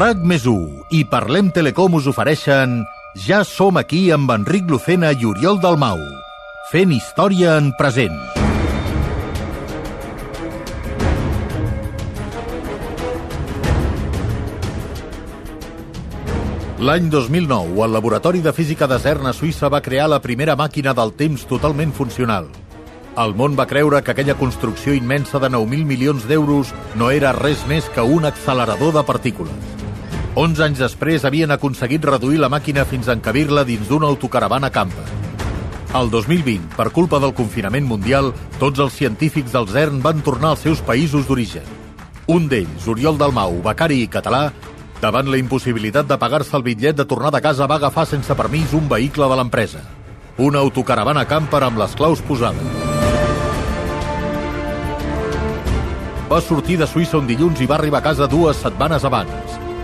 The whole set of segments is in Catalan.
RAC més i Parlem Telecom us ofereixen Ja som aquí amb Enric Lucena i Oriol Dalmau, fent història en present. L'any 2009, el Laboratori de Física de CERN a Suïssa va crear la primera màquina del temps totalment funcional. El món va creure que aquella construcció immensa de 9.000 milions d'euros no era res més que un accelerador de partícules. 11 anys després havien aconseguit reduir la màquina fins a encabir-la dins d'una autocaravana campa. El 2020, per culpa del confinament mundial, tots els científics del CERN van tornar als seus països d'origen. Un d'ells, Oriol Dalmau, becari i català, Davant la impossibilitat de pagar-se el bitllet de tornar de casa va agafar sense permís un vehicle de l'empresa. Una autocaravana camper amb les claus posades. Va sortir de Suïssa un dilluns i va arribar a casa dues setmanes abans.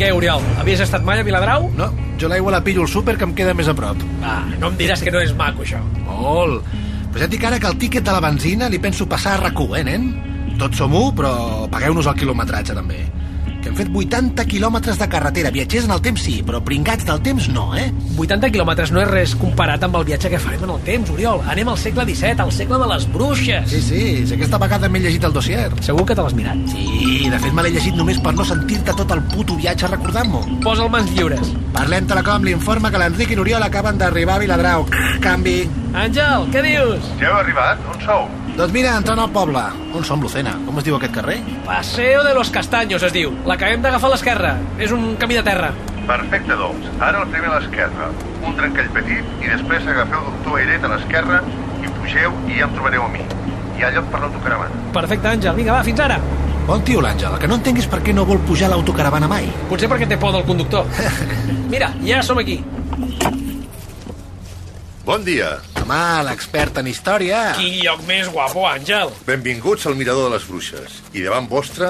Què, Oriol, havies estat mai a Viladrau? No, jo l'aigua la pillo al súper que em queda més a prop. Ah, no em diràs que no és maco, això. Molt. Però ja et dic ara que el tíquet de la benzina li penso passar a rac eh, nen? Tots som un, però pagueu-nos el quilometratge, també que hem fet 80 quilòmetres de carretera. Viatgers en el temps sí, però pringats del temps no, eh? 80 quilòmetres no és res comparat amb el viatge que farem en el temps, Oriol. Anem al segle XVII, al segle de les bruixes. Sí, sí, si aquesta vegada m'he llegit el dossier. Segur que te l'has mirat. Sí, de fet me l'he llegit només per no sentir-te tot el puto viatge recordant-m'ho. Posa el mans lliures. Parlem Telecom l'informa que l'Enric i l'Oriol acaben d'arribar a Viladrau. Canvi. Àngel, què dius? Ja heu arribat? On sou? Doncs mira, entrant al poble. On som, Lucena? Com es diu aquest carrer? Paseo de los Castaños es diu. L'acabem d'agafar a l'esquerra. És un camí de terra. Perfecte, doncs. Ara el primer a l'esquerra. Un trencall petit i després agafeu doctor Airet a l'esquerra i pugeu i ja em trobareu a mi. Hi ha lloc per l'autocaravana. Perfecte, Àngel. Vinga, va, fins ara. Bon tio, l'Àngel. El que no entenguis per què no vol pujar l'autocaravana mai. Potser perquè té por del conductor. Mira, ja som aquí. Bon dia. Home, l'expert en història. Quin lloc més guapo, Àngel. Benvinguts al Mirador de les Bruixes. I davant vostre,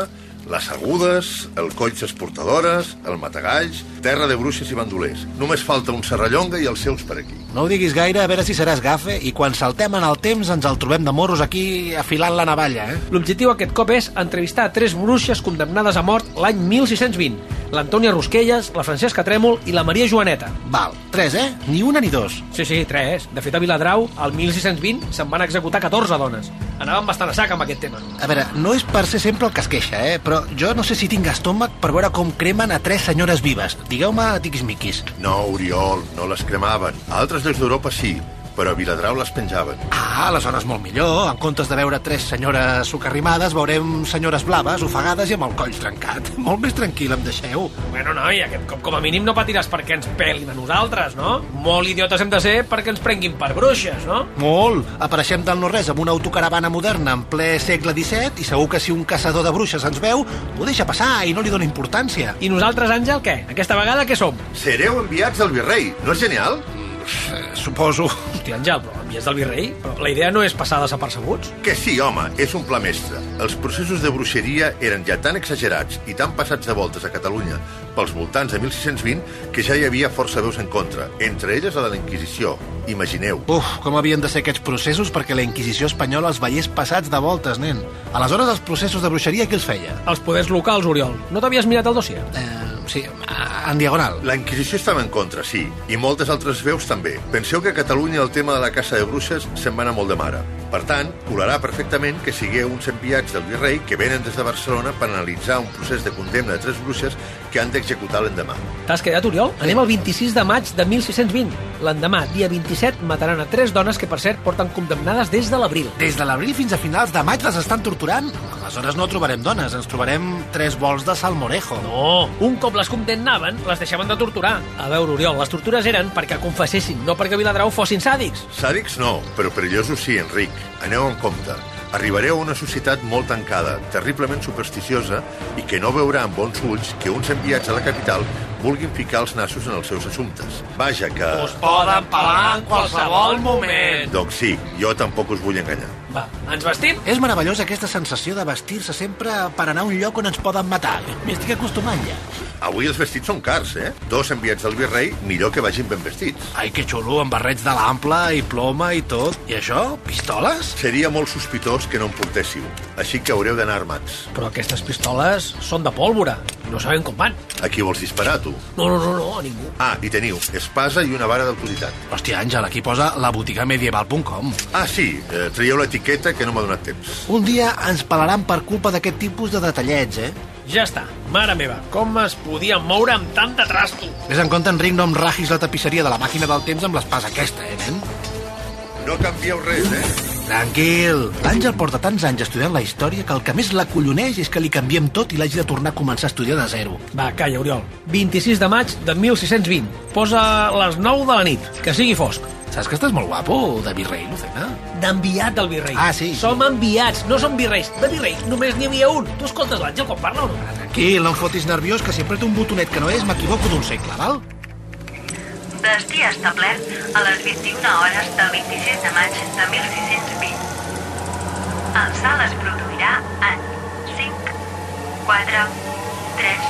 les agudes, el colls esportadores, el matagalls, terra de bruixes i bandolers. Només falta un serrallonga i els seus per aquí. No ho diguis gaire, a veure si seràs gafe, i quan saltem en el temps ens el trobem de morros aquí afilant la navalla, eh? L'objectiu aquest cop és entrevistar a tres bruixes condemnades a mort l'any 1620. L'Antònia Rosquelles, la Francesca Trèmol i la Maria Joaneta. Val, tres, eh? Ni una ni dos. Sí, sí, tres. De fet, a Viladrau, al 1620, se'n van executar 14 dones. Anàvem bastant a sac amb aquest tema. A veure, no és per ser sempre el que es queixa, eh? Però jo no sé si tinc estómac per veure com cremen a tres senyores vives. Digueu-me tiquismiquis. No, Oriol, no les cremaven. A altres llocs d'Europa sí, però a Viladrau les penjaven. Ah, aleshores molt millor. En comptes de veure tres senyores socarrimades, veurem senyores blaves, ofegades i amb el coll trencat. Molt més tranquil, em deixeu. Bueno, noi, aquest cop com a mínim no patiràs perquè ens pelin a nosaltres, no? Molt idiotes hem de ser perquè ens prenguin per bruixes, no? Molt. Apareixem del no-res amb una autocaravana moderna en ple segle XVII i segur que si un caçador de bruixes ens veu, ho deixa passar i no li dona importància. I nosaltres, Àngel, què? Aquesta vegada què som? Sereu enviats al virrei, no és genial? Eh, suposo. Hosti, Àngel, però envies del virrei? Però la idea no és passar desapercebuts? Que sí, home, és un pla mestre. Els processos de bruixeria eren ja tan exagerats i tan passats de voltes a Catalunya pels voltants de 1620 que ja hi havia força veus en contra, entre elles la de la Inquisició. Imagineu. Uf, com havien de ser aquests processos perquè la Inquisició espanyola els veiés passats de voltes, nen. Aleshores, els processos de bruixeria qui els feia? Els poders locals, Oriol. No t'havies mirat el dossier? Eh, sí, en diagonal. La Inquisició estava en contra, sí, i moltes altres veus també. Penseu que a Catalunya el tema de la caça de bruixes se'n va anar molt de mare. Per tant, colarà perfectament que sigueu uns enviats del virrei que venen des de Barcelona per analitzar un procés de condemna de tres bruixes que han d'executar l'endemà. T'has quedat, Oriol? Anem al 26 de maig de 1620. L'endemà, dia 27, mataran a tres dones que, per cert, porten condemnades des de l'abril. Des de l'abril fins a finals de maig les estan torturant? Aleshores no trobarem dones, ens trobarem tres vols de salmorejo. No, un cop les condemnaven, les deixaven de torturar. A veure, Oriol, les tortures eren perquè confessessin, no perquè Viladrau fossin sàdics. Sàdics no, però perillosos sí, Enric. Aneu en compte. Arribareu a una societat molt tancada, terriblement supersticiosa i que no veurà amb bons ulls que uns enviats a la capital vulguin ficar els nassos en els seus assumptes. Vaja, que... Us poden pelar en qualsevol moment. Doncs sí, jo tampoc us vull enganyar. Va, ens vestim? És meravellosa aquesta sensació de vestir-se sempre per anar a un lloc on ens poden matar. M'hi estic acostumant ja. Avui els vestits són cars, eh? Dos enviats del virrei, millor que vagin ben vestits. Ai, que xulo, amb barrets de l'ample i ploma i tot. I això? Pistoles? Seria molt sospitós que no en portéssiu, així que haureu d'anar armats. Però aquestes pistoles són de pólvora. No sabem com van. A qui vols disparar, tu? No, no, no, no, a ningú. Ah, i teniu espasa i una vara d'autoritat. Hòstia, Àngel, aquí posa la botiga medieval.com. Ah, sí, eh, traieu l'etiqueta que no m'ha donat temps. Un dia ens pelaran per culpa d'aquest tipus de detallets, eh? Ja està. Mare meva, com es podia moure amb tanta trasto? Ves en compte, Enric, no em ragis la tapisseria de la màquina del temps amb l'espasa aquesta, eh, nen? No canvieu res, eh? Tranquil. L'Àngel porta tants anys estudiant la història que el que més l'acolloneix és que li canviem tot i l'hagi de tornar a començar a estudiar de zero. Va, calla, Oriol. 26 de maig de 1620. Posa les 9 de la nit, que sigui fosc. Saps que estàs molt guapo, de virrei, Lucena? D'enviat del virrei. Ah, sí. Som enviats, no som virreis. De virrei només n'hi havia un. Tu escoltes l'Àngel quan parla o no? Tranquil, no em fotis nerviós, que si apreto un botonet que no és, m'equivoco d'un segle, val? Destí establert a les 21 hores del 26 de maig de 1620. El salt es produirà en 5, 4, 3,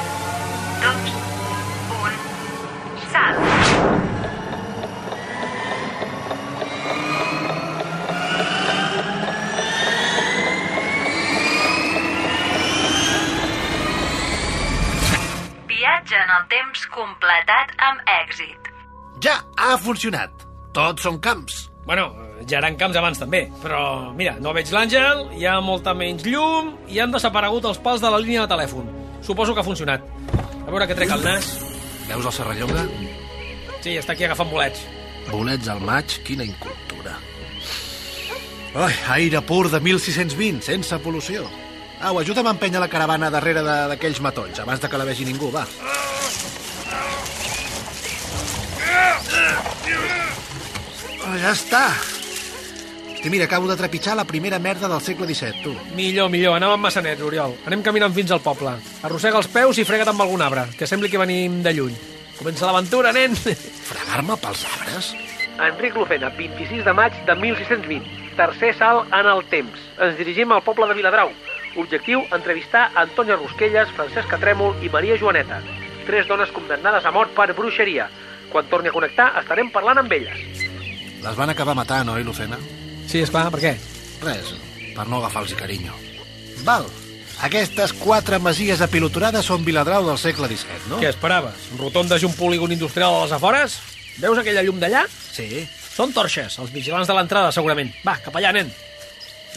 2, 1, salt. En el temps completat amb ha funcionat. Tots són camps. Bueno, ja eren camps abans també, però mira, no veig l'Àngel, hi ha molta menys llum i han desaparegut els pals de la línia de telèfon. Suposo que ha funcionat. A veure què trec al nas. Veus el Serrallonga? Sí, està aquí agafant bolets. Bolets al maig, quina incultura. Ai, aire pur de 1620, sense pol·lució. Au, ajuda'm a empènyer la caravana darrere de- d'aquells matolls, abans de que la vegi ningú, va. Oh, ja està. Hosti, mira, acabo de trepitjar la primera merda del segle XVII, tu. Millor, millor, anàvem massa nets, Oriol. Anem caminant fins al poble. Arrossega els peus i frega't amb algun arbre, que sembli que venim de lluny. Comença l'aventura, nen! Fregar-me pels arbres? Enric Lucena, 26 de maig de 1620. Tercer salt en el temps. Ens dirigim al poble de Viladrau. Objectiu, entrevistar Antònia Rusquelles, Francesca Trèmol i Maria Joaneta. Tres dones condemnades a mort per bruixeria. Quan torni a connectar, estarem parlant amb elles. Les van acabar matant, oi, Lucena? Sí, esclar, per què? Res, per no agafar-los carinyo. Val, aquestes quatre masies apiloturades són Viladrau del segle XVII, no? Què esperaves? Rotondes i un polígon industrial a les afores? Veus aquella llum d'allà? Sí, Són torxes, els vigilants de l'entrada, segurament. Va, cap allà, nen.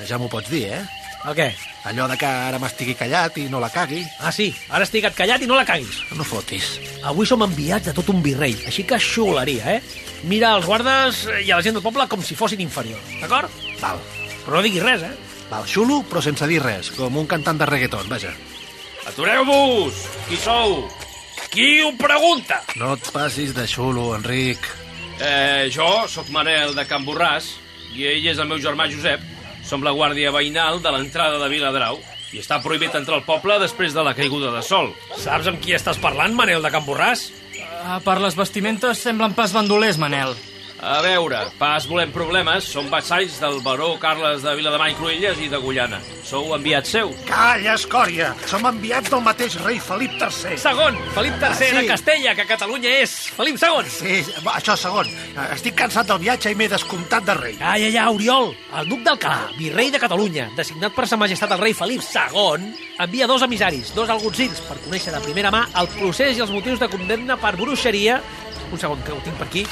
ja m'ho pots dir, eh? El què? Allò de que ara m'estigui callat i no la cagui. Ah, sí, ara estic callat i no la caguis. No fotis. Avui som enviats de tot un virrei, així que xularia, eh? Mira els guardes i a la gent del poble com si fossin inferiors, d'acord? Val, Però no diguis res, eh? val, xulo, però sense dir res, com un cantant de reggaeton, vaja. Atureu-vos! Qui sou? Qui ho pregunta? No et passis de xulo, Enric. Eh, jo sóc Manel de Can Borràs i ell és el meu germà Josep. Som la guàrdia veïnal de l'entrada de Viladrau i està prohibit entrar al poble després de la caiguda de sol. Saps amb qui estàs parlant, Manel de Can Borràs? Ah, per les vestimentes semblen pas bandolers, Manel. A veure, pas volem problemes, som vassalls del baró Carles de Vilademany Cruïlles i de Gullana. Sou enviats seus. Calla, escòria! Som enviats del mateix rei Felip III. Segon, Felip III Ah, sí. de Castella, que Catalunya és Felip II. Sí, això segon. Estic cansat del viatge i m'he descomptat de rei. Calla ja, Oriol. El duc d'Alcalà, virrei de Catalunya, designat per sa majestat el rei Felip II, envia dos emissaris, dos algutzins, per conèixer de primera mà el procés i els motius de condemna per bruixeria, un segon, que ho tinc per aquí,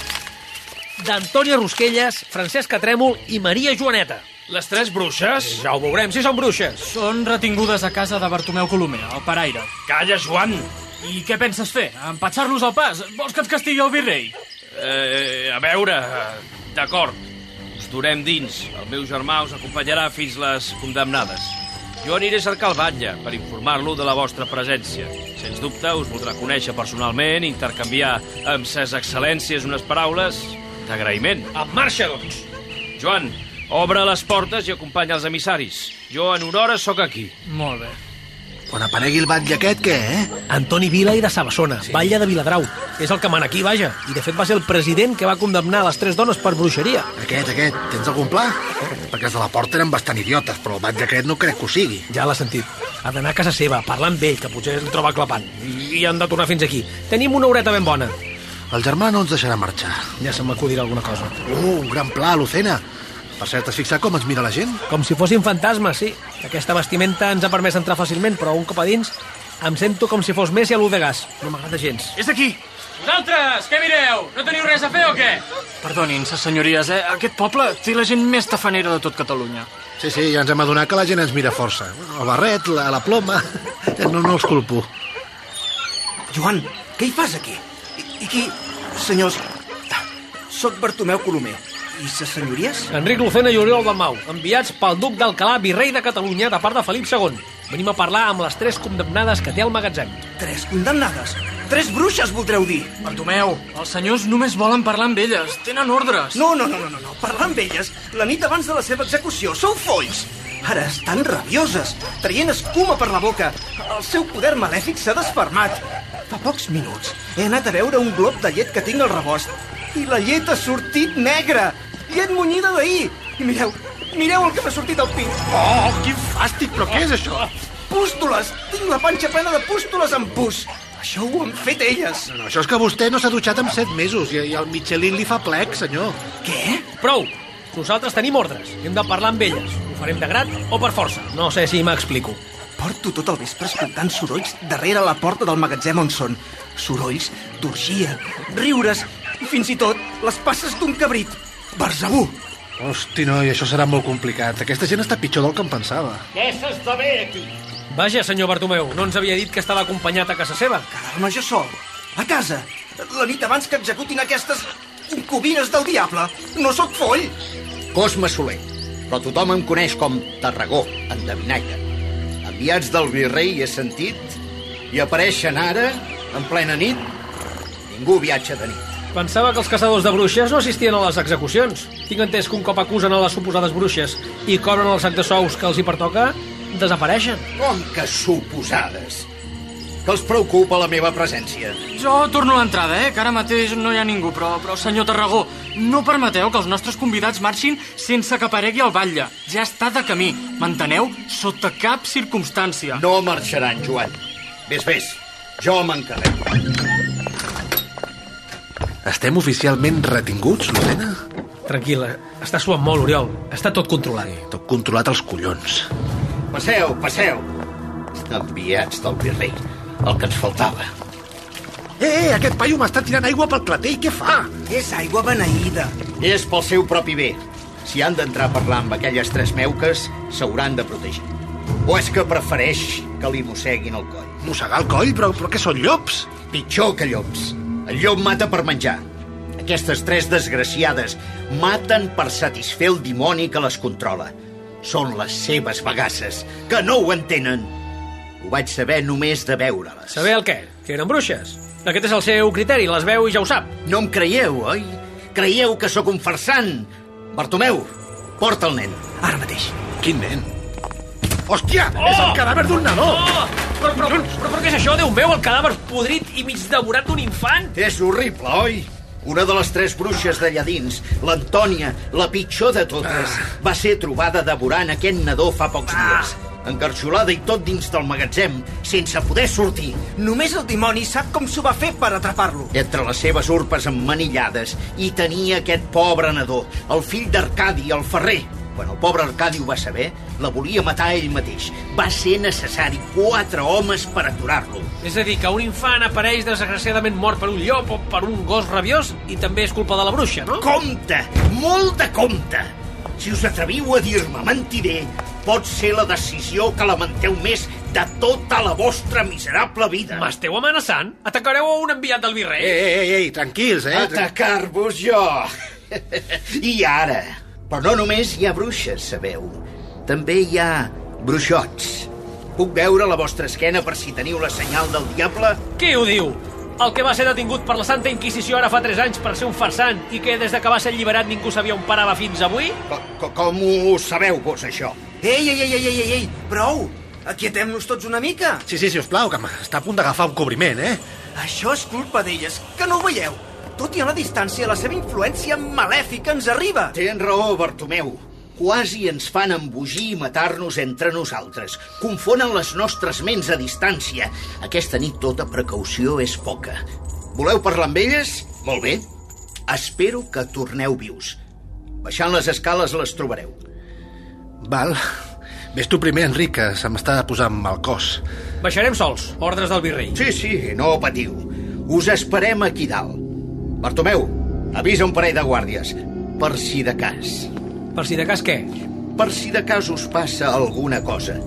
d'Antònia Rusquelles, Francesca Trèmol i Maria Joaneta. Les tres bruixes? Ja ho veurem si són bruixes. Són retingudes a casa de Bartomeu Colomer, al paraire. Calla, Joan! I què penses fer? Empatxar-los al pas? Vols que et castigui el virrei? Eh, a veure, d'acord. Us durem dins. El meu germà us acompanyarà fins les condemnades. Jo aniré a cercar el batlle per informar-lo de la vostra presència. Sens dubte us voldrà conèixer personalment, intercanviar amb ses excel·lències unes paraules d'agraïment. En marxa, doncs. Joan, obre les portes i acompanya els emissaris. Jo en una hora sóc aquí. Molt bé. Quan aparegui el batlle aquest, què, eh? Antoni Vila i de Sabassona, sí. batlle de Viladrau. És el que mana aquí, vaja. I de fet va ser el president que va condemnar les tres dones per bruixeria. Aquest, aquest, tens algun pla? Perquè els de la porta eren bastant idiotes, però el batlle aquest no crec que ho sigui. Ja l'ha sentit. Ha d'anar a casa seva, parlar amb ell, que potser el troba clapant. I han de tornar fins aquí. Tenim una horeta ben bona. El germà no ens deixarà marxar. Ja se m'acudirà alguna cosa. Uh, un gran pla, Lucena. Per cert, has fixat com ens mira la gent? Com si fossin fantasmes, sí. Aquesta vestimenta ens ha permès entrar fàcilment, però un cop a dins em sento com si fos Messi a l'U de gas. No m'agrada gens. És aquí! Vosaltres, què mireu? No teniu res a fer o què? Perdonin, ses senyories, eh? Aquest poble té la gent més tafanera de tot Catalunya. Sí, sí, ja ens hem adonat que la gent ens mira força. El barret, la, la ploma... No, no els culpo. Joan, què hi fas aquí? I, qui... Senyors... Soc Bartomeu Colomer. I ses senyories? Enric Lucena i Oriol Dalmau, enviats pel duc d'Alcalà, virrei de Catalunya, de part de Felip II. Venim a parlar amb les tres condemnades que té al magatzem. Tres condemnades. Tres bruixes, voldreu dir. Bartomeu, els senyors només volen parlar amb elles. Tenen ordres. No, no, no, no, no, no. Parlar amb elles la nit abans de la seva execució. Sou folls. Ara estan rabioses, traient escuma per la boca. El seu poder malèfic s'ha desfermat. Fa pocs minuts he anat a veure un glob de llet que tinc al rebost i la llet ha sortit negra. Llet munyida d'ahir. I mireu, mireu el que m'ha sortit al pit. Oh, quin fàstic, però què és això? Pústules! Tinc la panxa plena de pústules amb pus. Això ho han fet elles. No, això és que vostè no s'ha dutxat en set mesos i, i el Michelin li fa plec, senyor. Què? Prou! Nosaltres tenim ordres. Hem de parlar amb elles. Ho farem de grat o per força. No sé si m'explico. Porto tot el vespre escoltant sorolls darrere la porta del magatzem on són. Sorolls d'orgia, riures i fins i tot les passes d'un cabrit. Berzabú! Hosti, no, i això serà molt complicat. Aquesta gent està pitjor del que em pensava. Què s'esdevé aquí? Vaja, senyor Bartomeu, no ens havia dit que estava acompanyat a casa seva. Quedar-me jo sol, a casa, la nit abans que executin aquestes concubines del diable. No sóc foll. Cosme Soler, però tothom em coneix com Tarragó, endevinaire. Enviats del virrei he sentit i apareixen ara, en plena nit. Ningú viatja de nit. Pensava que els caçadors de bruixes no assistien a les execucions. Tinc entès que un cop acusen a les suposades bruixes i cobren el sac de sous que els hi pertoca, desapareixen. Com que suposades? Que els preocupa la meva presència? Jo torno a l'entrada, eh? Que ara mateix no hi ha ningú, però, però senyor Tarragó, no permeteu que els nostres convidats marxin sense que aparegui el batlle. Ja està de camí, m'enteneu? Sota cap circumstància. No marxaran, Joan. Ves, ves. Jo m'encarrego. Estem oficialment retinguts, Lucena? Tranquil·la, està suant molt, Oriol. Està tot controlat. Tot controlat als collons. Passeu, passeu. Enviats del virrei. El que ens faltava. Eh, eh, aquest paio m'està tirant aigua pel clatell, què fa? És aigua beneïda. És pel seu propi bé. Si han d'entrar a parlar amb aquelles tres meuques, s'hauran de protegir. O és que prefereix que li mosseguin el coll? Mossegar el coll? Però, però què són llops? Pitjor que llops. El llop mata per menjar. Aquestes tres desgraciades maten per satisfer el dimoni que les controla. Són les seves bagasses, que no ho entenen. Vaig saber només de veure-les. Saber el què? Que eren bruixes? Aquest és el seu criteri, les veu i ja ho sap. No em creieu, oi? Creieu que sóc un farsant? Bartomeu, porta el nen. Ara mateix. Quin nen? Hòstia, oh! és el cadàver d'un nadó! Oh! Però, però, però, però, però què és això, Déu meu? El cadàver podrit i mig devorat d'un infant? És horrible, oi? Una de les tres bruixes d'allà dins, l'Antònia, la pitjor de totes, ah. va ser trobada devorant aquest nadó fa pocs ah. Encarxolada i tot dins del magatzem, sense poder sortir. Només el dimoni sap com s'ho va fer per atrapar-lo. Entre les seves urpes emmanillades hi tenia aquest pobre nadó, el fill d'Arcadi, el ferrer. Quan el pobre Arcadi ho va saber, la volia matar ell mateix. Va ser necessari quatre homes per aturar-lo. És a dir, que un infant apareix desgraciadament mort per un llop o per un gos rabiós i també és culpa de la bruixa, no? Compte! Molt de compte! Si us atreviu a dir-me mentider, pot ser la decisió que lamenteu més de tota la vostra miserable vida. M'esteu amenaçant? Atacareu a un enviat del virrei? Ei, ei, ei, tranquils, eh? Atacar-vos jo! I ara? Però no només hi ha bruixes, sabeu. També hi ha Bruixots, puc veure la vostra esquena per si teniu la senyal del diable? Qui ho diu? El que va ser detingut per la Santa Inquisició ara fa 3 anys per ser un farsant i que des de que va ser alliberat ningú sabia on parava fins avui? Com, com, com ho sabeu vos, això? Ei, ei, ei, ei, ei, ei, ei, prou! Aquietem-nos tots una mica. Sí, sí, si us plau, que està a punt d'agafar un cobriment, eh? Això és culpa d'elles, que no ho veieu. Tot i a la distància, la seva influència malèfica ens arriba. Tens raó, Bartomeu. Quasi ens fan embogir i matar-nos entre nosaltres. Confonen les nostres ments a distància. Aquesta nit tota precaució és poca. Voleu parlar amb elles? Molt bé. Espero que torneu vius. Baixant les escales les trobareu. Val. Ves tu primer, Enric, que se m'està posant mal cos. Baixarem sols, ordres del virrei. Sí, sí, no patiu. Us esperem aquí dalt. Bartomeu, avisa un parell de guàrdies, per si de cas. Per si de cas què? Per si de cas us passa alguna cosa.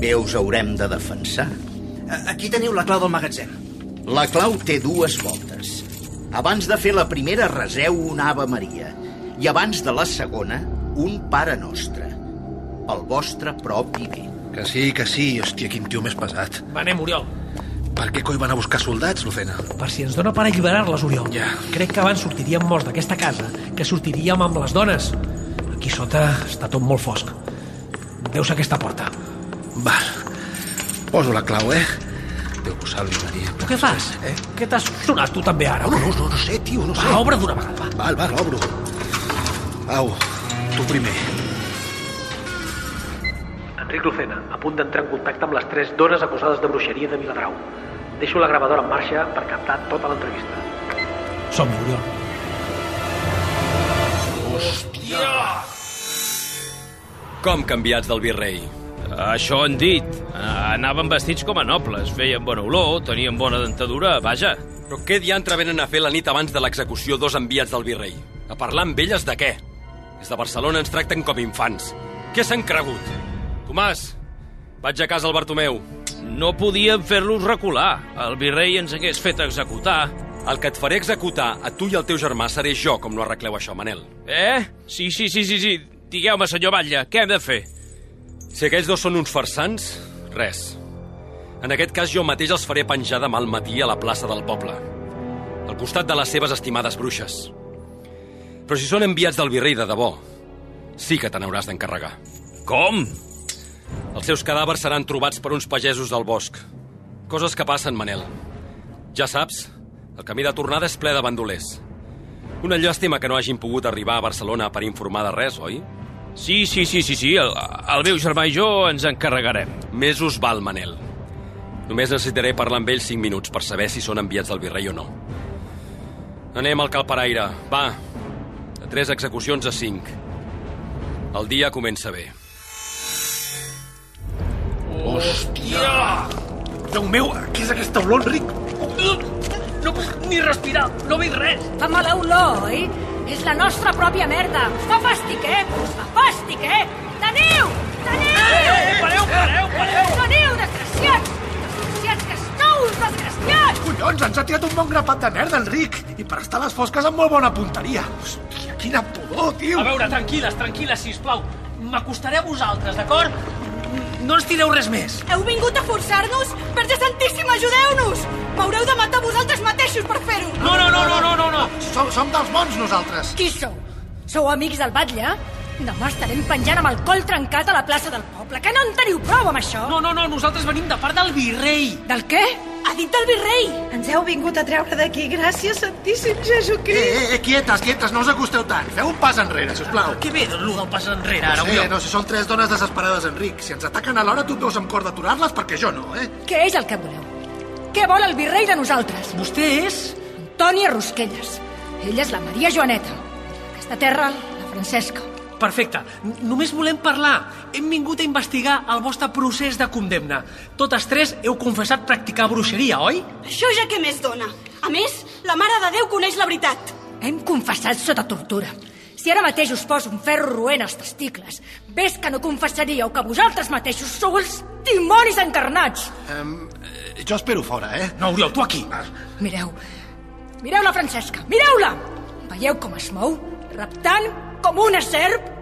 Bé us haurem de defensar. Aquí teniu la clau del magatzem. La clau té dues voltes. Abans de fer la primera reseu una Ave Maria i abans de la segona un Pare Nostre. El vostre propi bé. Que sí, que sí. Hòstia, quin tio més pesat. Va, anem, Oriol. Per què coi van a buscar soldats, Lucena? Per si ens dona per alliberar-les, Oriol. Ja. Crec que abans sortiríem morts d'aquesta casa que sortiríem amb les dones. Aquí sota està tot molt fosc. Deu ser aquesta porta. Val. Poso la clau, eh? Déu que salvi, Maria. Però què fas? Eh? Què t'has sonat tu també ara? No, no, no, no sé, tio, no sé. Va, obre d'una vegada, va. Val, val, obro. Au, tu primer. Enric Lucena, a punt d'entrar en contacte amb les tres dones acusades de bruixeria de Viladrau. Deixo la gravadora en marxa per captar tota l'entrevista. Som-hi, Oriol. Com canviats del virrei? Això han dit. Anaven vestits com a nobles, feien bona olor, tenien bona dentadura, vaja. Però què diantre venen a fer la nit abans de l'execució dos enviats del virrei? A parlar amb elles de què? Des de Barcelona ens tracten com infants. Què s'han cregut? Tomàs, vaig a casa al Bartomeu. No podíem fer-los recular. El virrei ens hagués fet executar. El que et faré executar a tu i al teu germà seré jo, com no arregleu això, Manel. Eh? Sí, sí, sí, sí, sí. Digueu-me, senyor Batlle, què hem de fer? Si aquells dos són uns farsants, res. En aquest cas jo mateix els faré penjar demà al matí a la plaça del poble, al costat de les seves estimades bruixes. Però si són enviats del virrei de debò, sí que te n'hauràs d'encarregar. Com? Els seus cadàvers seran trobats per uns pagesos del bosc. Coses que passen, Manel. Ja saps, el camí de tornada és ple de bandolers. Una llàstima que no hagin pogut arribar a Barcelona per informar de res, oi? Sí, sí, sí, sí, sí. El, el meu germà i jo ens encarregarem. Més us val, Manel. Només necessitaré parlar amb ells 5 minuts per saber si són enviats del virrei o no. Anem al calparaire. Va, de 3 execucions a 5. El dia comença bé. Hòstia! Déu meu, què és aquesta olor, Enric? No puc ni respirar, no veig res. Fa mala olor, oi? És la nostra pròpia merda. Us fa fàstic, eh? Us fa fàstic, eh? Teniu! Teniu! Eh, pareu, pareu, pareu! Teniu, desgraciats! Desgraciats que esteu, desgraciats! Collons, ens ha tirat un bon grapat de merda, Enric. I per estar a les fosques amb molt bona punteria. Hòstia, quina pudor, tio. A veure, tranquil·les, tranquil·les, sisplau. M'acostaré a vosaltres, d'acord? No ens tireu res més. Heu vingut a forçar-nos? Verge Santíssima, ajudeu-nos! M'haureu de matar vosaltres mateixos per fer-ho! No, no, no, no, no, no, no. Som, som dels bons, nosaltres. Qui sou? Sou amics del batlle? Demà estarem penjant amb el coll trencat a la plaça del poble. Que no en teniu prou amb això? No, no, no, nosaltres venim de part del virrei. Del què? Ha dit del virrei. Ens heu vingut a treure d'aquí. Gràcies, Santíssim Eh, Jesucrist. eh, eh, quietes, quietes, no us acosteu tant. Feu un pas enrere, sisplau. Què ve, lo del pas enrere, ara, No sé, no, si són tres dones desesperades, Enric. Si ens ataquen alhora, tu et veus amb cor d'aturar-les, perquè jo no, eh? Què és el que voleu? Què vol el virrei de nosaltres? Vostè és... Antònia Rosquelles. Ella és la Maria Joaneta. Aquesta terra, la Francesca. Perfecte. Només volem parlar. Hem vingut a investigar el vostre procés de condemna. Totes tres heu confessat practicar bruixeria, oi? Això ja què més dona? A més, la Mare de Déu coneix la veritat. Hem confessat sota tortura. Si ara mateix us poso un ferro roent als testicles, ves que no confessaríeu que vosaltres mateixos sou els dimonis encarnats. Um, jo espero fora, eh? No, Oriol, tu aquí. Mireu, mireu la Francesca, mireu-la! Veieu com es mou? Reptant com una serp?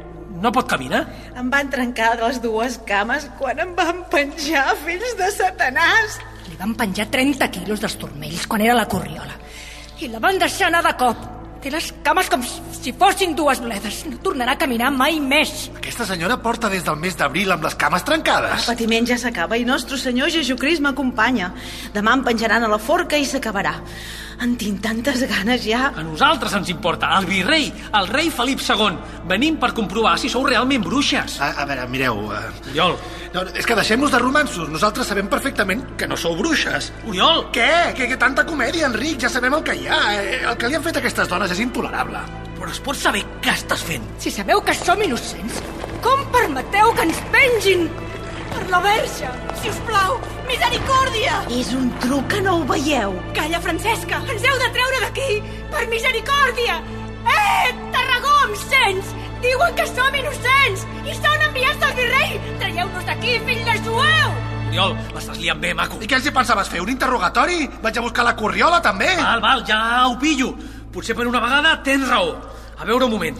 No pot caminar? Em van trencar les dues cames quan em van penjar, fills de satanàs. Li van penjar 30 quilos dels turmells quan era a la corriola. I la van deixar anar de cop. Té les cames com si fossin dues bledes. No tornarà a caminar mai més. Aquesta senyora porta des del mes d'abril amb les cames El trencades. patiment ja s'acaba i nostre senyor Jesucrist m'acompanya. Demà em penjaran a la forca i s'acabarà. En tinc tantes ganes ja. A nosaltres ens importa. El virrei, el rei Felip II. Venim per comprovar si sou realment bruixes. A, a veure, mireu... Uh, Oriol. No, és que deixem-nos de romansos. Nosaltres sabem perfectament que no sou bruixes. Oriol! Què? Que, que tanta comèdia, Enric? Ja sabem el que hi ha. Eh, El que li han fet a aquestes dones és intolerable. Però es pot saber què estàs fent? Si sabeu que som innocents, com permeteu que ens pengin? Per la verge! Si us plau, misericòrdia! És un truc que no ho veieu. Calla, Francesca! Ens heu de treure d'aquí! Per misericòrdia! Eh, Tarragó, em sents? Diuen que som innocents i són enviats del virrei! Traieu-nos d'aquí, fill de jueu! Oriol, m'estàs liant bé, maco. I què els hi pensaves fer? Un interrogatori? Vaig a buscar la corriola, també? Val, val, ja ho pillo. Potser per una vegada tens raó. A veure un moment.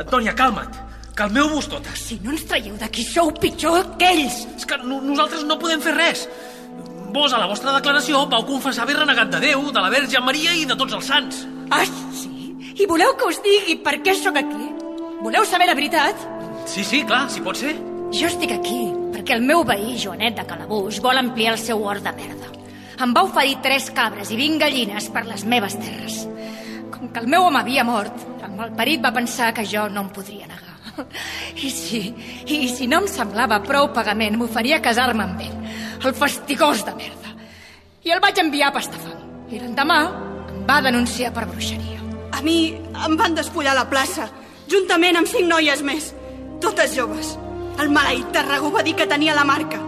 Antònia, calma't. Calmeu-vos totes. Si no ens traieu d'aquí, sou pitjor que ells. És que no, nosaltres no podem fer res. Vos, a la vostra declaració, vau confessar haver renegat de Déu, de la Verge Maria i de tots els sants. Ah, sí? I voleu que us digui per què sóc aquí? Voleu saber la veritat? Sí, sí, clar, si pot ser. Jo estic aquí perquè el meu veí, Joanet de Calabuix, vol ampliar el seu hort de merda. Em va oferir tres cabres i vint gallines per les meves terres. Com que el meu home havia mort, el malparit va pensar que jo no em podria negar. I si, i si no em semblava prou pagament, m'oferia casar-me amb ell, el fastigós de merda. I el vaig enviar a Pastafam. I l'endemà em va denunciar per bruixeria. A mi em van despullar la plaça, juntament amb cinc noies més, totes joves. El maleït Tarragó va dir que tenia la marca.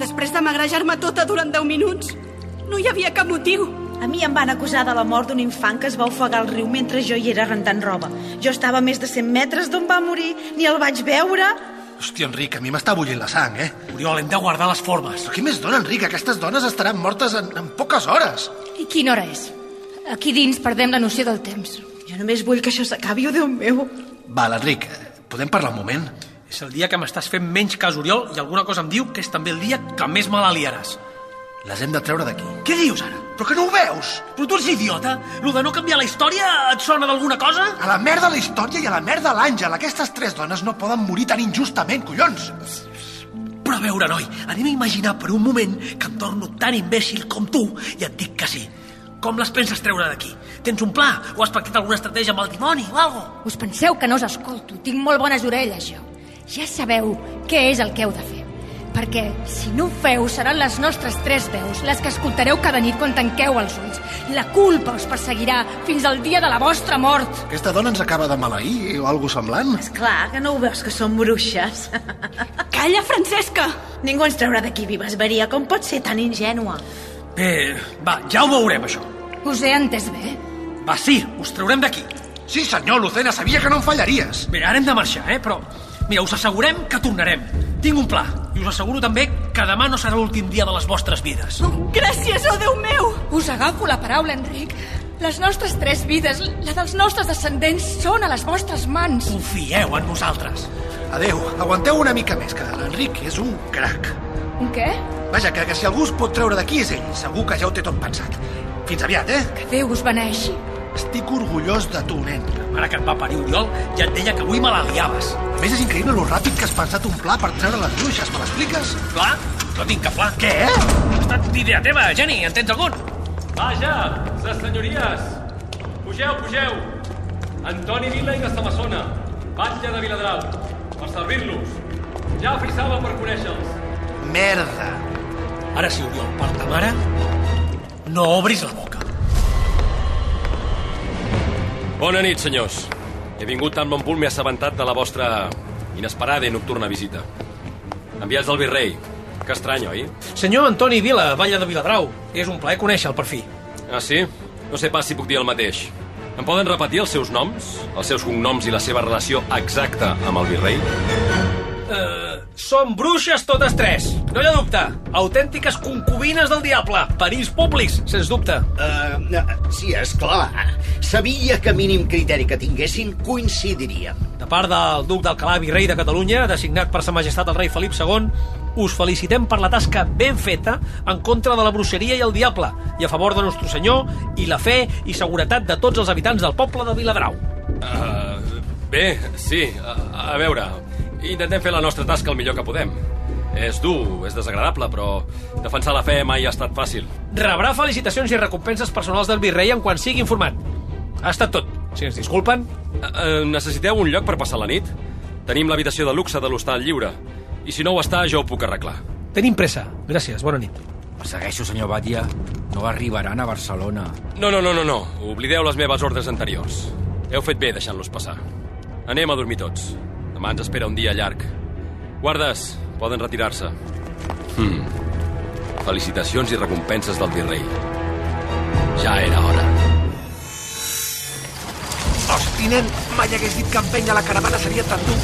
Després de magrejar-me tota durant 10 minuts, no hi havia cap motiu. A mi em van acusar de la mort d'un infant que es va ofegar al riu mentre jo hi era rentant roba. Jo estava a més de 100 metres d'on va morir, ni el vaig veure. Hòstia, Enric, a mi m'està bullint la sang, eh? Oriol, hem de guardar les formes. Però què més dona, Enric? Aquestes dones estaran mortes en, en poques hores. I quina hora és? Aquí dins perdem la noció del temps. Jo només vull que això s'acabi, oh Déu meu. Val, Enric, eh, podem parlar un moment? És el dia que m'estàs fent menys cas, Oriol, i alguna cosa em diu que és també el dia que més me l'aliaràs. Les hem de treure d'aquí. Què dius ara? Però que no ho veus? Però tu ets idiota? Lo de no canviar la història et sona d'alguna cosa? A la merda la història i a la merda l'Àngel. Aquestes tres dones no poden morir tan injustament, collons. Però a veure, noi, anem a imaginar per un moment que em torno tan imbècil com tu i et dic que sí. Com les penses treure d'aquí? Tens un pla? O has pactat alguna estratègia amb el dimoni o algo? Us penseu que no us escolto. Tinc molt bones orelles, jo. Ja sabeu què és el que heu de fer. Perquè, si no ho feu, seran les nostres tres veus les que escoltareu cada nit quan tanqueu els ulls. La culpa us perseguirà fins al dia de la vostra mort. Aquesta dona ens acaba de maleir o algo semblant? És clar que no ho veus que som bruixes. Calla, Francesca! Ningú ens traurà d'aquí vives, Maria. Com pot ser tan ingènua? Bé, va, ja ho veurem, això. Us he entès bé? Va, sí, us traurem d'aquí. Sí, senyor, Lucena, sabia que no em fallaries. Bé, ara hem de marxar, eh? Però, mira, us assegurem que tornarem. Tinc un pla. I us asseguro també que demà no serà l'últim dia de les vostres vides. Gràcies, oh Déu meu! Us agafo la paraula, Enric. Les nostres tres vides, la dels nostres descendents, són a les vostres mans. Confieu en nosaltres. Adeu, aguanteu una mica més, que l'Enric és un crac. Un què? Vaja, que, que si algú es pot treure d'aquí és ell. Segur que ja ho té tot pensat. Fins aviat, eh? Que Déu us beneixi. Estic orgullós de tu, nen. La mare que et va parir, Oriol, ja et deia que avui me l'aliaves. A més, és increïble lo ràpid que has pensat un pla per treure les bruixes. Me l'expliques? Pla? No tinc cap pla. Què? Ha estat idea teva, Jenny. En tens algun? Vaja, ses senyories. Pugeu, pugeu. Antoni Vila i de Samassona, batlle de Viladrau, per servir-los. Ja frisava per conèixer-los. Merda. Ara sí, Oriol, per ta mare, no obris la boca. Bona nit, senyors. He vingut tan bon punt m'he assabentat de la vostra inesperada i nocturna visita. Enviats del virrei. Que estrany, oi? Senyor Antoni Vila, Valla de Viladrau. És un plaer conèixer-lo, per fi. Ah, sí? No sé pas si puc dir el mateix. Em poden repetir els seus noms, els seus cognoms i la seva relació exacta amb el virrei? Uh, som bruixes totes tres, no hi ha dubte. Autèntiques concubines del diable. Perills públics, sens dubte. Uh, sí, és clar. Sabia que mínim criteri que tinguessin coincidiríem. De part del duc d'Alcalà, virrei de Catalunya, designat per sa majestat el rei Felip II, us felicitem per la tasca ben feta en contra de la bruixeria i el diable i a favor de Nostre Senyor i la fe i seguretat de tots els habitants del poble de Viladrau. Uh, bé, sí, a, a veure, intentem fer la nostra tasca el millor que podem. És dur, és desagradable, però defensar la fe mai ha estat fàcil. Rebrà felicitacions i recompenses personals del virrei en quan sigui informat. Ha estat tot. Si ens disculpen... Uh, necessiteu un lloc per passar la nit? Tenim l'habitació de luxe de l'hostal lliure. I si no ho està, jo ho puc arreglar. Tenim pressa. Gràcies, bona nit. Segueixo, senyor Batlle. No arribaran a Barcelona. No, no, no, no, no. Oblideu les meves ordres anteriors. Heu fet bé deixant-los passar. Anem a dormir tots. Demà ens espera un dia llarg. Guardes, poden retirar-se. Hmm. Felicitacions i recompenses del virrei. Ja era hora. Hosti, nen, mai hagués dit que empènyer la caravana seria tan dur.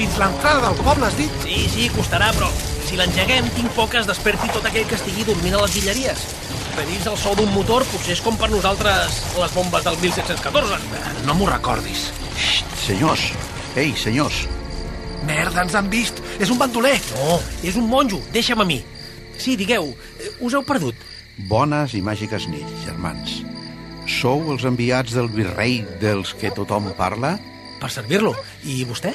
Fins l'entrada del poble, has dit? Sí, sí, costarà, però si l'engeguem, tinc por que es desperti tot aquell que estigui dormint a les guilleries. Pedís el so d'un motor potser és com per nosaltres les bombes del 1714. No m'ho recordis. Xxt, senyors. Ei, senyors. Merda, ens han vist. És un bandoler. No, és un monjo. Deixa'm a mi. Sí, digueu, us heu perdut. Bones i màgiques nits, germans. Sou els enviats del virrei dels que tothom parla? Per servir-lo. I vostè?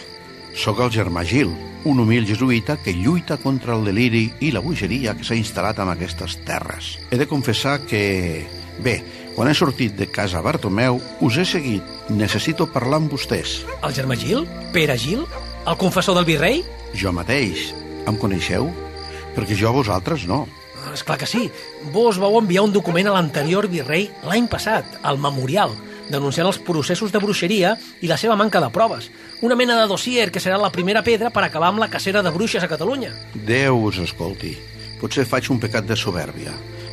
Sóc el germà Gil, un humil jesuïta que lluita contra el deliri i la bogeria que s'ha instal·lat en aquestes terres. He de confessar que... Bé, quan he sortit de casa Bartomeu, us he seguit. Necessito parlar amb vostès. El germà Gil? Pere Gil? El confessor del virrei? Jo mateix. Em coneixeu? Perquè jo a vosaltres no. És clar que sí. Vos vau enviar un document a l'anterior virrei l'any passat, al memorial, denunciant els processos de bruixeria i la seva manca de proves. Una mena de dossier que serà la primera pedra per acabar amb la cacera de bruixes a Catalunya. Déu us escolti. Potser faig un pecat de soberbia,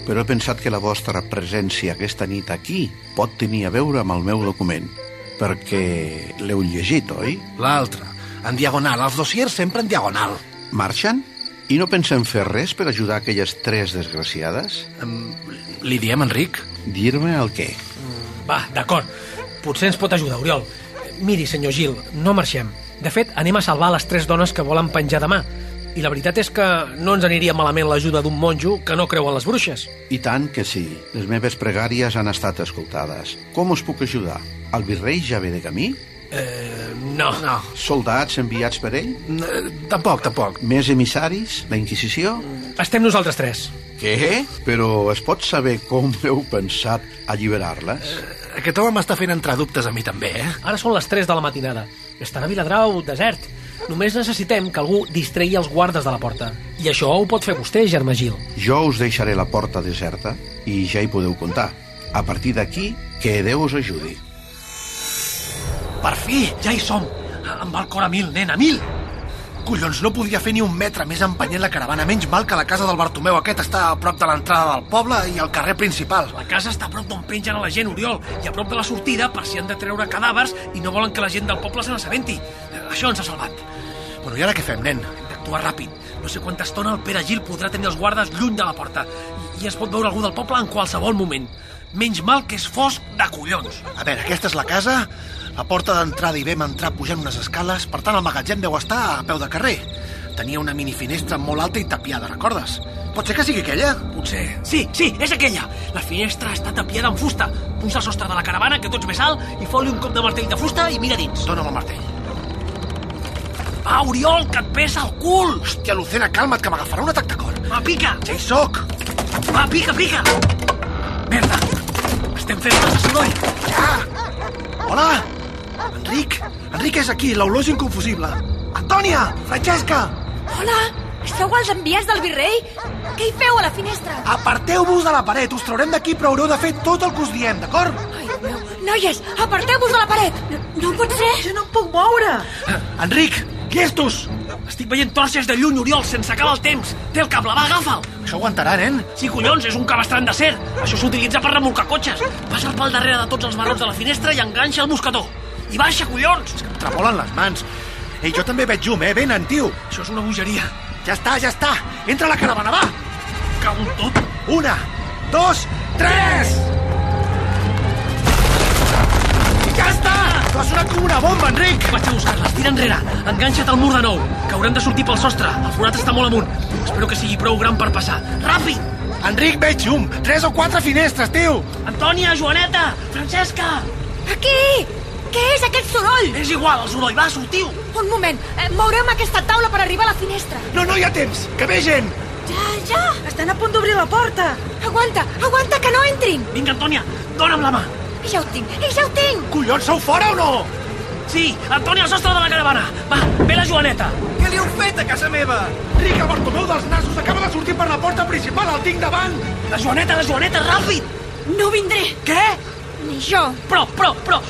però he pensat que la vostra presència aquesta nit aquí pot tenir a veure amb el meu document, perquè l'heu llegit, oi? L'altre, en diagonal. Els dossiers sempre en diagonal. Marxen? I no pensem fer res per ajudar aquelles tres desgraciades? Um, li diem, Enric? Dir-me el què? Va, d'acord. Potser ens pot ajudar, Oriol. Miri, senyor Gil, no marxem. De fet, anem a salvar les tres dones que volen penjar demà. I la veritat és que no ens aniria malament l'ajuda d'un monjo que no creu en les bruixes. I tant que sí. Les meves pregàries han estat escoltades. Com us puc ajudar? El virrei ja ve de camí? Eh, no. No. Soldats enviats per ell? No, tampoc, tampoc. Més emissaris? La Inquisició? Estem nosaltres tres. Què? Però es pot saber com heu pensat alliberar-les? Eh, aquest home m'està fent entrar dubtes a mi també, eh? Ara són les 3 de la matinada. Estarà a Viladrau, desert. Només necessitem que algú distregui els guardes de la porta. I això ho pot fer vostè, germà Gil. Jo us deixaré la porta deserta i ja hi podeu comptar. A partir d'aquí, que Déu us ajudi. Per fi, ja hi som. Va el cor a mil, nen, a mil. Collons, no podia fer ni un metre més empenyent la caravana. Menys mal que la casa del Bartomeu aquest està a prop de l'entrada del poble i al carrer principal. La casa està a prop d'on pengen a la gent, Oriol, i a prop de la sortida per si han de treure cadàvers i no volen que la gent del poble se n'assabenti. Això ens ha salvat. Bueno, i ara què fem, nen? Hem d'actuar ràpid. No sé quanta estona el Pere Gil podrà tenir els guardes lluny de la porta i, i es pot veure algú del poble en qualsevol moment. Menys mal que és fosc de collons. A veure, aquesta és la casa, la porta d'entrada hi vam entrar pujant unes escales, per tant el magatzem deu estar a peu de carrer. Tenia una mini finestra molt alta i tapiada, recordes? Pot ser que sigui aquella? Potser. Sí, sí, és aquella. La finestra està tapiada amb fusta. Puja el sostre de la caravana, que tots més alt, i fot-li un cop de martell de fusta i mira dins. Dóna'm el martell. Va, Oriol, que et pesa el cul! Hòstia, Lucena, calma't, que m'agafarà un atac de cor. Va, pica! Ja hi soc! Va, pica, pica! Merda! Estem fent massa soroll! Ja! Hola! Enric! Enric és aquí, l'olor és inconfusible. Antònia! Francesca! Hola! Sou els enviats del virrei? Què hi feu a la finestra? Aparteu-vos de la paret, us traurem d'aquí, però haureu de fer tot el que us diem, d'acord? Ai, meu. Noies, aparteu-vos de la paret! No, no pot ser! Jo no em puc moure! Enric, llestos! Estic veient torxes de lluny, Oriol, sense acabar el temps. Té el cable, va, agafa'l. Això aguantarà, nen? Sí, collons, és un cabestrant d'acer. Això s'utilitza per remolcar cotxes. Passa'l pel darrere de tots els barrots de la finestra i enganxa el mosquetó. I baixa, collons! És que em tremolen les mans. Ei, jo també veig llum, eh? Venen, tio. Això és una bogeria. Ja està, ja està. Entra a la caravana, va. Cago en tot. Una, dos, tres! Ja està! Tu has sonat com una bomba, Enric! Vaig a buscar-les, tira enrere. Enganxa't al mur de nou, que haurem de sortir pel sostre. El forat està molt amunt. Espero que sigui prou gran per passar. Ràpid! Enric, veig llum! Tres o quatre finestres, tio! Antònia, Joaneta, Francesca! Aquí! Què és aquest soroll? És igual, el soroll, va, sortiu! Un moment, eh, mourem aquesta taula per arribar a la finestra. No, no hi ha temps! Que ve gent! Ja, ja! Estan a punt d'obrir la porta! Aguanta, aguanta, que no entrin! Vinga, Antònia, dona'm la mà! Ja ho tinc, ja ho tinc! Collons, sou fora o no? Sí, Antònia, al sostre de la caravana! Va, ve la Joaneta! Què li heu fet a casa meva? Ric, el Bartomeu dels nassos acaba de sortir per la porta principal, el tinc davant! La Joaneta, la Joaneta, ràpid! No vindré. Què? Ni jo. Però, però, però...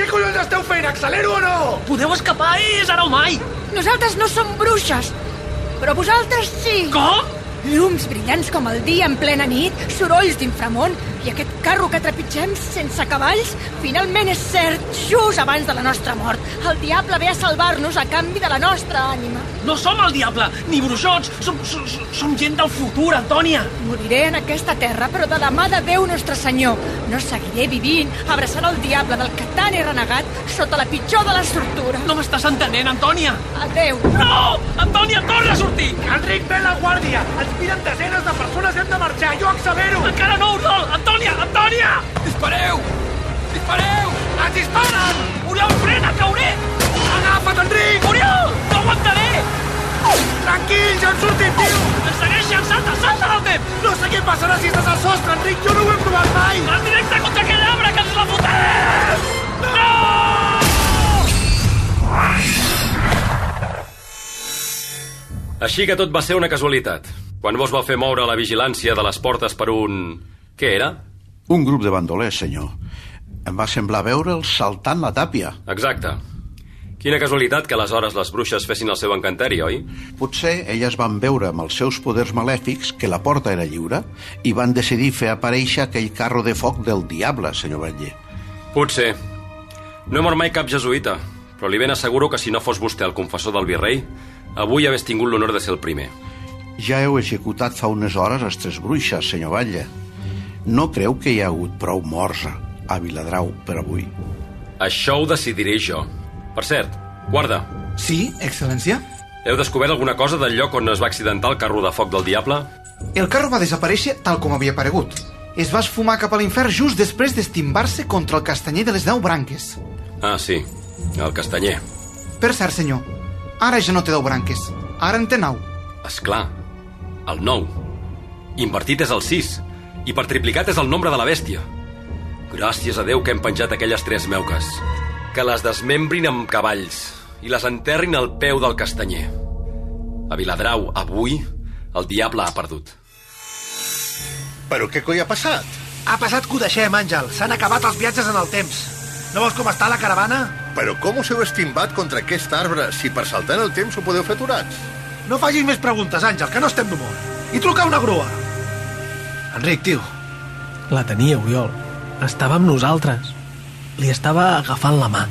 Què collons esteu fent? Accelero o no? Podeu escapar, és ara o mai! Nosaltres no som bruixes, però vosaltres sí. Com? Llums brillants com el dia en plena nit, sorolls d'inframont i aquest carro que trepitgem sense cavalls, finalment és cert, just abans de la nostra mort. El diable ve a salvar-nos a canvi de la nostra ànima. No som el diable, ni bruixots, som, som, som gent del futur, Antònia. Moriré en aquesta terra, però de la mà de Déu Nostre Senyor. No seguiré vivint, abraçant el diable del que tant he renegat sota la pitjor de les tortures. No m'estàs entenent, Antònia? Adéu. No! Antònia, torna a sortir! Enric, ve la guàrdia! Ens miren desenes de persones hem de marxar! Jo accelero! Encara no, Oriol! Antònia, Antònia! Dispareu! Dispareu! Ens disparen! Oriol, frena, cauré! Agafa't, Enric! Oriol, no aguantaré! Tranquil, ja hem sortit, tio! Ens segueixen, salta, salta del temps! No sé què passarà si estàs al sostre, Enric! Jo no ho he provat mai! Vas directe contra aquell arbre, que ens la fotrem! No! Així que tot va ser una casualitat. Quan vos va fer moure la vigilància de les portes per un... Què era? Un grup de bandolers, senyor. Em va semblar veure'ls saltant la tàpia. Exacte. Quina casualitat que aleshores les bruixes fessin el seu encanteri, oi? Potser elles van veure amb els seus poders malèfics que la porta era lliure i van decidir fer aparèixer aquell carro de foc del diable, senyor Batller. Potser. No he mort mai cap jesuïta, però li ben asseguro que si no fos vostè el confessor del virrei, avui hagués tingut l'honor de ser el primer. Ja heu executat fa unes hores les tres bruixes, senyor Batlle. No creu que hi ha hagut prou morts a Viladrau per avui? Això ho decidiré jo. Per cert, guarda. Sí, excel·lència? Heu descobert alguna cosa del lloc on es va accidentar el carro de foc del diable? El carro va desaparèixer tal com havia aparegut. Es va esfumar cap a l'infern just després d'estimbar-se contra el castanyer de les deu branques. Ah, sí, el castanyer. Per cert, senyor, ara ja no té deu branques. Ara en té nou. És clar, el 9. Invertit és el 6, i per triplicat és el nombre de la bèstia. Gràcies a Déu que hem penjat aquelles tres meuques. Que les desmembrin amb cavalls i les enterrin al peu del castanyer. A Viladrau, avui, el diable ha perdut. Però què coi ha passat? Ha passat que ho deixem, Àngel. S'han acabat els viatges en el temps. No vols com està la caravana? Però com us heu estimbat contra aquest arbre si per saltar en el temps ho podeu fer aturats? No facis més preguntes, Àngel, que no estem d'humor. I truca una grua. Enric, tio. La tenia, Oriol. Estava amb nosaltres. Li estava agafant la mà.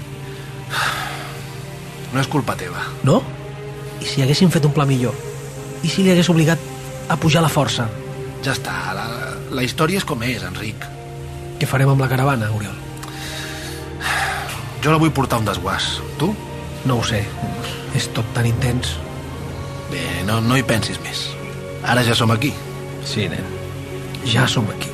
No és culpa teva. No? I si haguéssim fet un pla millor? I si li hagués obligat a pujar la força? Ja està, la, la història és com és, Enric. Què farem amb la caravana, Oriol? Jo la vull portar un desguàs. Tu? No ho sé. És tot tan intens. Bé, no, no hi pensis més. Ara ja som aquí. Sí, nen. Ja som aquí.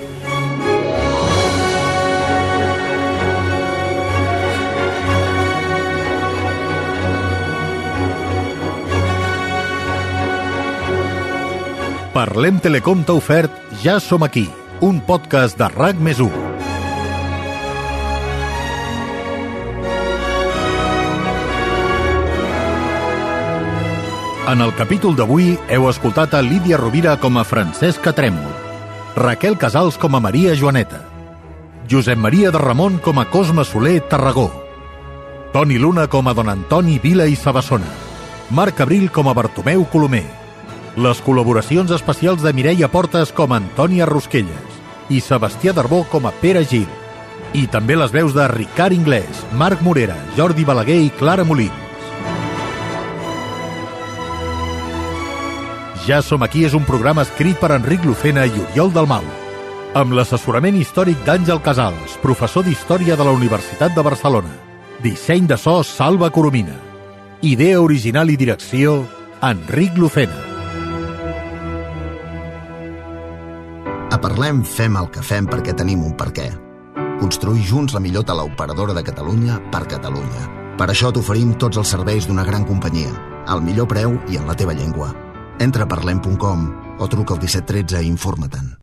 Parlem Telecom t'ha ofert Ja som aquí, un podcast de RAC més 1. En el capítol d'avui heu escoltat a Lídia Rovira com a Francesca Trèmol, Raquel Casals com a Maria Joaneta, Josep Maria de Ramon com a Cosme Soler Tarragó, Toni Luna com a Don Antoni Vila i Sabassona, Marc Abril com a Bartomeu Colomer, les col·laboracions especials de Mireia Portes com a Antònia Rosquelles i Sebastià Darbó com a Pere Gil. I també les veus de Ricard Inglés, Marc Morera, Jordi Balaguer i Clara Molins. Ja som aquí és un programa escrit per Enric Lucena i Oriol Dalmau. amb l'assessorament històric d'Àngel Casals, professor d'Història de la Universitat de Barcelona. Disseny de so Salva Coromina. Idea original i direcció Enric Lucena. A Parlem fem el que fem perquè tenim un per què. Construir junts la millor teleoperadora de Catalunya per Catalunya. Per això t'oferim tots els serveis d'una gran companyia, al millor preu i en la teva llengua. Entra a parlem.com o truca al 1713 i informa-te'n.